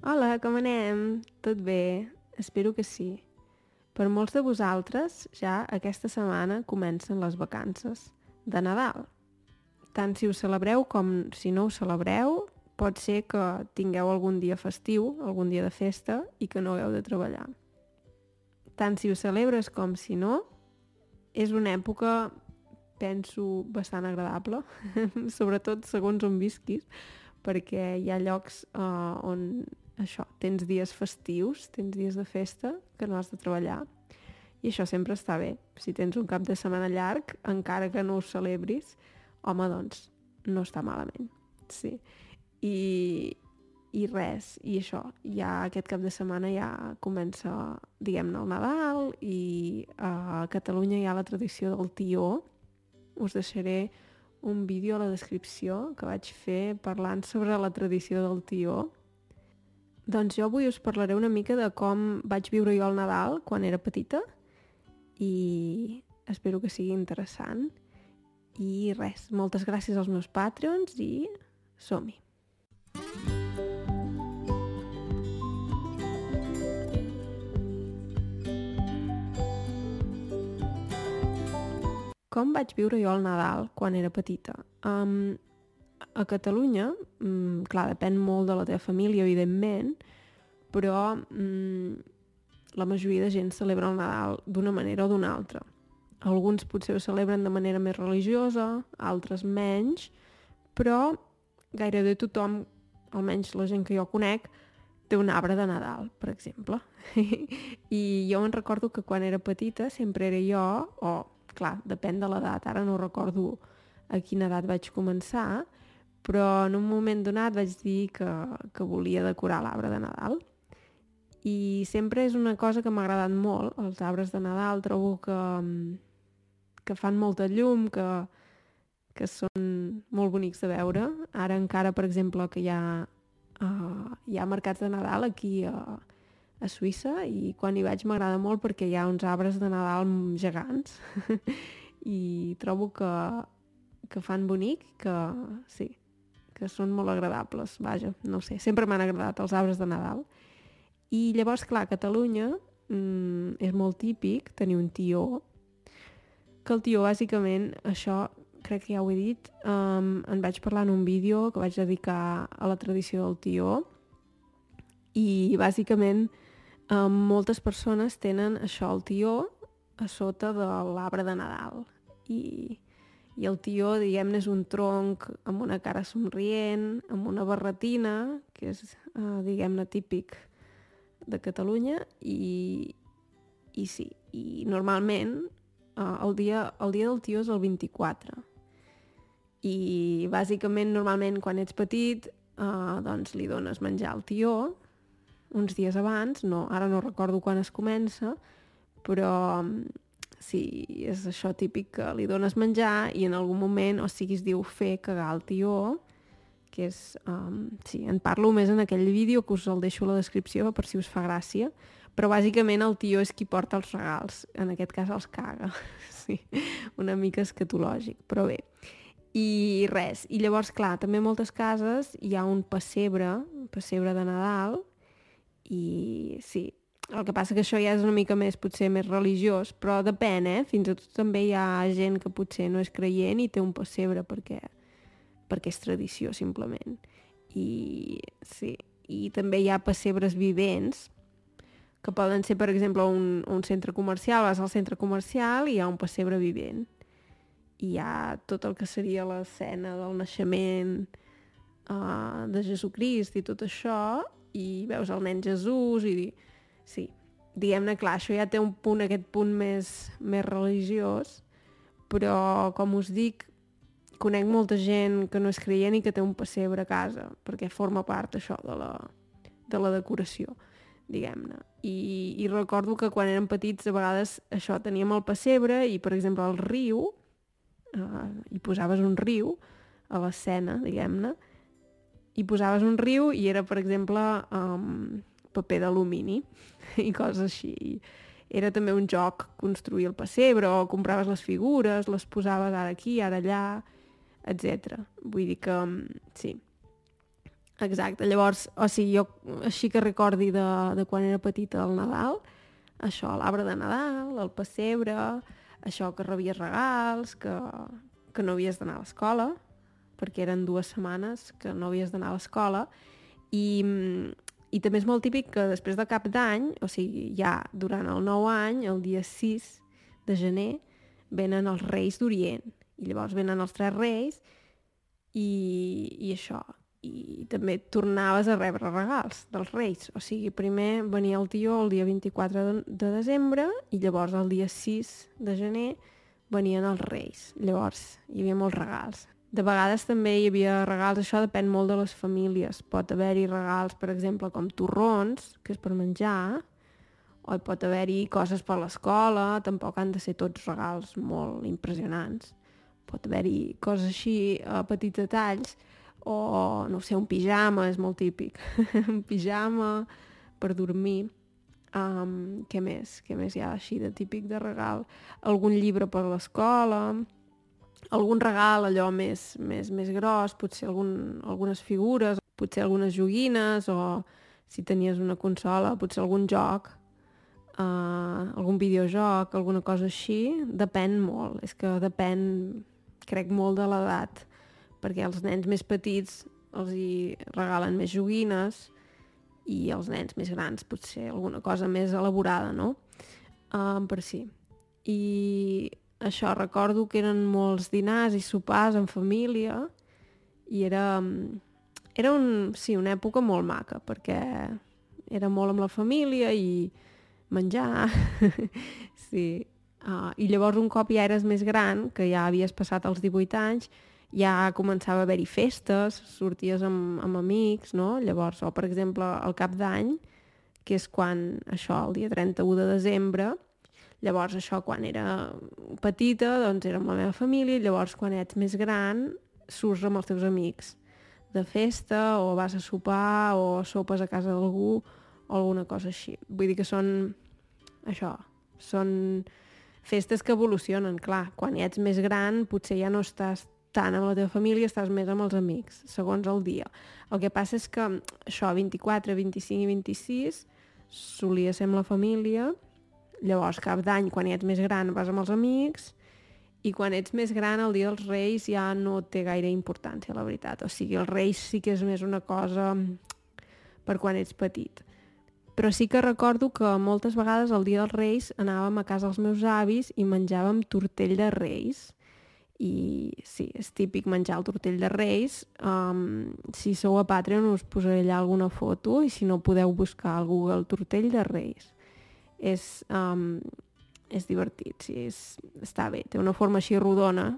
Hola, com anem? Tot bé? Espero que sí. Per molts de vosaltres, ja aquesta setmana comencen les vacances de Nadal. Tant si ho celebreu com si no ho celebreu, pot ser que tingueu algun dia festiu, algun dia de festa, i que no hagueu de treballar. Tant si ho celebres com si no, és una època, penso, bastant agradable, sobretot segons on visquis, perquè hi ha llocs uh, on això, tens dies festius, tens dies de festa que no has de treballar i això sempre està bé. Si tens un cap de setmana llarg, encara que no ho celebris, home, doncs, no està malament. Sí. I, i res, i això, ja aquest cap de setmana ja comença, diguem-ne, el Nadal i a Catalunya hi ha la tradició del tió. Us deixaré un vídeo a la descripció que vaig fer parlant sobre la tradició del tió. Doncs jo avui us parlaré una mica de com vaig viure jo el Nadal quan era petita i espero que sigui interessant. I res, moltes gràcies als meus Patreons i som-hi! Com vaig viure jo el Nadal quan era petita? Um, a Catalunya, um, clar, depèn molt de la teva família, evidentment, però um, la majoria de gent celebra el Nadal d'una manera o d'una altra. Alguns potser ho celebren de manera més religiosa, altres menys, però gairebé tothom, almenys la gent que jo conec, té un arbre de Nadal, per exemple. I jo me'n recordo que quan era petita sempre era jo, o clar, depèn de l'edat, ara no recordo a quina edat vaig començar, però en un moment donat vaig dir que, que volia decorar l'arbre de Nadal. I sempre és una cosa que m'ha agradat molt, els arbres de Nadal, trobo que, que fan molta llum, que, que són molt bonics de veure. Ara encara, per exemple, que hi ha, uh, hi ha mercats de Nadal aquí a, a Suïssa i quan hi vaig m'agrada molt perquè hi ha uns arbres de Nadal gegants i trobo que, que fan bonic, que sí, que són molt agradables, vaja, no sé, sempre m'han agradat els arbres de Nadal. I llavors, clar, a Catalunya mm, és molt típic tenir un tió, que el tió, bàsicament, això crec que ja ho he dit, um, en vaig parlar en un vídeo que vaig dedicar a la tradició del tió, i bàsicament Um, moltes persones tenen això, el tió, a sota de l'arbre de Nadal. I, i el tió, diguem-ne, és un tronc amb una cara somrient, amb una barretina, que és, uh, diguem-ne, típic de Catalunya, i, i sí, i normalment uh, el, dia, el dia del tió és el 24. I bàsicament, normalment, quan ets petit, uh, doncs li dones menjar al tió, uns dies abans, no, ara no recordo quan es comença, però sí, és això típic que li dones menjar i en algun moment, o sigui, es diu fer cagar el tió, que és, um, sí, en parlo més en aquell vídeo que us el deixo a la descripció per si us fa gràcia, però bàsicament el tió és qui porta els regals, en aquest cas els caga, sí, una mica escatològic, però bé. I res, i llavors, clar, també a moltes cases hi ha un pessebre, un pessebre de Nadal, i sí, el que passa que això ja és una mica més, potser més religiós, però depèn, eh? Fins i tot també hi ha gent que potser no és creient i té un pessebre perquè, perquè és tradició, simplement. I sí, i també hi ha pessebres vivents, que poden ser, per exemple, un, un centre comercial, vas al centre comercial i hi ha un pessebre vivent. I hi ha tot el que seria l'escena del naixement uh, de Jesucrist i tot això, i veus el nen Jesús i... Sí, diguem-ne, clar, això ja té un punt, aquest punt més, més religiós, però, com us dic, conec molta gent que no és creient i que té un pessebre a casa, perquè forma part, això, de la, de la decoració, diguem-ne. I, I recordo que quan érem petits, a vegades, això, teníem el pessebre i, per exemple, el riu, eh, hi posaves un riu a l'escena, diguem-ne, i posaves un riu i era, per exemple, um, paper d'alumini i coses així. Era també un joc construir el pessebre o compraves les figures, les posaves ara aquí, ara allà, etc. Vull dir que, sí. Exacte, llavors, o sigui, jo així que recordi de, de quan era petita el Nadal, això, l'arbre de Nadal, el pessebre, això que rebies regals, que, que no havies d'anar a l'escola, perquè eren dues setmanes que no havies d'anar a l'escola, i, i també és molt típic que després de cap d'any, o sigui, ja durant el nou any, el dia 6 de gener, venen els Reis d'Orient, i llavors venen els tres Reis, i, i això, i també tornaves a rebre regals dels Reis. O sigui, primer venia el tio el dia 24 de, de desembre i llavors el dia 6 de gener venien els Reis. Llavors hi havia molts regals. De vegades també hi havia regals, això depèn molt de les famílies. Pot haver-hi regals, per exemple, com torrons, que és per menjar, o pot haver-hi coses per l'escola, tampoc han de ser tots regals molt impressionants. Pot haver-hi coses així a petits detalls, o, no sé, un pijama, és molt típic. un pijama per dormir. Um, què més? Què més hi ha així de típic de regal? Algun llibre per l'escola, algun regal allò més, més, més gros, potser algun, algunes figures, potser algunes joguines, o si tenies una consola, potser algun joc, uh, algun videojoc, alguna cosa així, depèn molt. És que depèn, crec, molt de l'edat perquè els nens més petits els hi regalen més joguines i els nens més grans potser alguna cosa més elaborada, no? Um, per sí. I això, recordo que eren molts dinars i sopars en família i era, era un, sí, una època molt maca perquè era molt amb la família i menjar, sí. Uh, I llavors un cop ja eres més gran, que ja havies passat els 18 anys, ja començava a haver-hi festes, sorties amb, amb amics, no? Llavors, o per exemple, el cap d'any, que és quan, això, el dia 31 de desembre, llavors això, quan era petita, doncs era amb la meva família, llavors quan ets més gran, surts amb els teus amics de festa, o vas a sopar, o sopes a casa d'algú, o alguna cosa així. Vull dir que són, això, són festes que evolucionen, clar. Quan ets més gran potser ja no estàs tant amb la teva família, estàs més amb els amics, segons el dia. El que passa és que això, 24, 25 i 26, solia ser amb la família, llavors cap d'any, quan ets més gran, vas amb els amics, i quan ets més gran, el dia dels Reis ja no té gaire importància, la veritat. O sigui, els Reis sí que és més una cosa per quan ets petit. Però sí que recordo que moltes vegades el dia dels Reis anàvem a casa dels meus avis i menjàvem tortell de Reis i sí, és típic menjar el tortell de Reis. Um, si sou a Patreon us posaré allà alguna foto i si no podeu buscar al Google el tortell de Reis. És, um, és divertit, sí, és, està bé. Té una forma així rodona.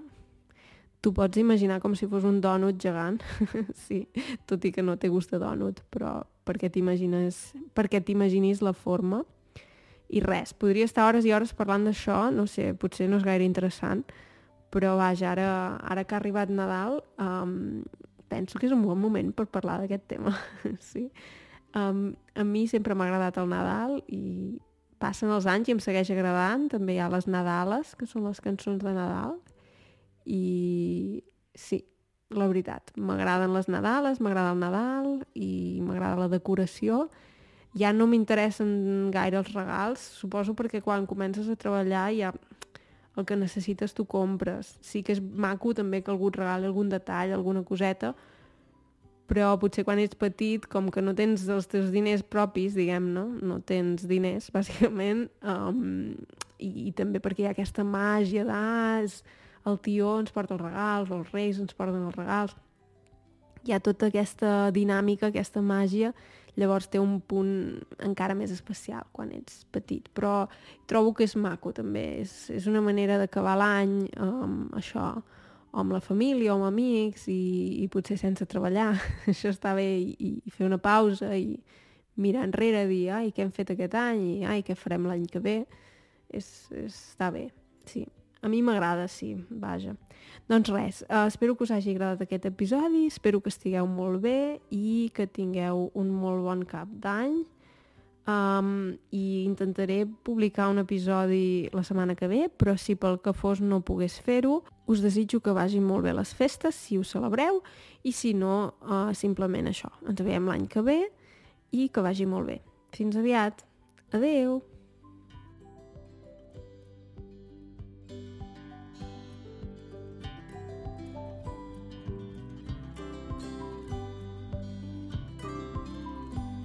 Tu pots imaginar com si fos un dònut gegant, sí, tot i que no té gust de dònut, però perquè t'imagines perquè t'imaginis la forma. I res, podria estar hores i hores parlant d'això, no sé, potser no és gaire interessant, però vaja, ara, ara que ha arribat Nadal um, penso que és un bon moment per parlar d'aquest tema sí. um, a mi sempre m'ha agradat el Nadal i passen els anys i em segueix agradant. També hi ha les Nadales que són les cançons de Nadal. I sí, la veritat m'agraden les Nadales, m'agrada el Nadal i m'agrada la decoració. Ja no m'interessen gaire els regals suposo perquè quan comences a treballar ja el que necessites tu compres. Sí que és maco també que algú et regali algun detall, alguna coseta, però potser quan ets petit, com que no tens els teus diners propis, diguem-ne, no? Tens diners, bàsicament, um, i, i també perquè hi ha aquesta màgia d'as, el tio ens porta els regals, els reis ens porten els regals, hi ha tota aquesta dinàmica, aquesta màgia, llavors té un punt encara més especial quan ets petit, però trobo que és maco també, és, és una manera d'acabar l'any amb això, o amb la família o amb amics i, i potser sense treballar, això està bé i, i fer una pausa i mirar enrere, dir ai, què hem fet aquest any i ai, què farem l'any que ve, és, és, està bé, sí. A mi m'agrada, sí, vaja. Doncs res, uh, espero que us hagi agradat aquest episodi, espero que estigueu molt bé i que tingueu un molt bon cap d'any. Um, i intentaré publicar un episodi la setmana que ve, però si pel que fos no pogués fer-ho, us desitjo que vagin molt bé les festes, si us celebreu, i si no, uh, simplement això. Ens veiem l'any que ve i que vagi molt bé. Fins aviat. Adeu!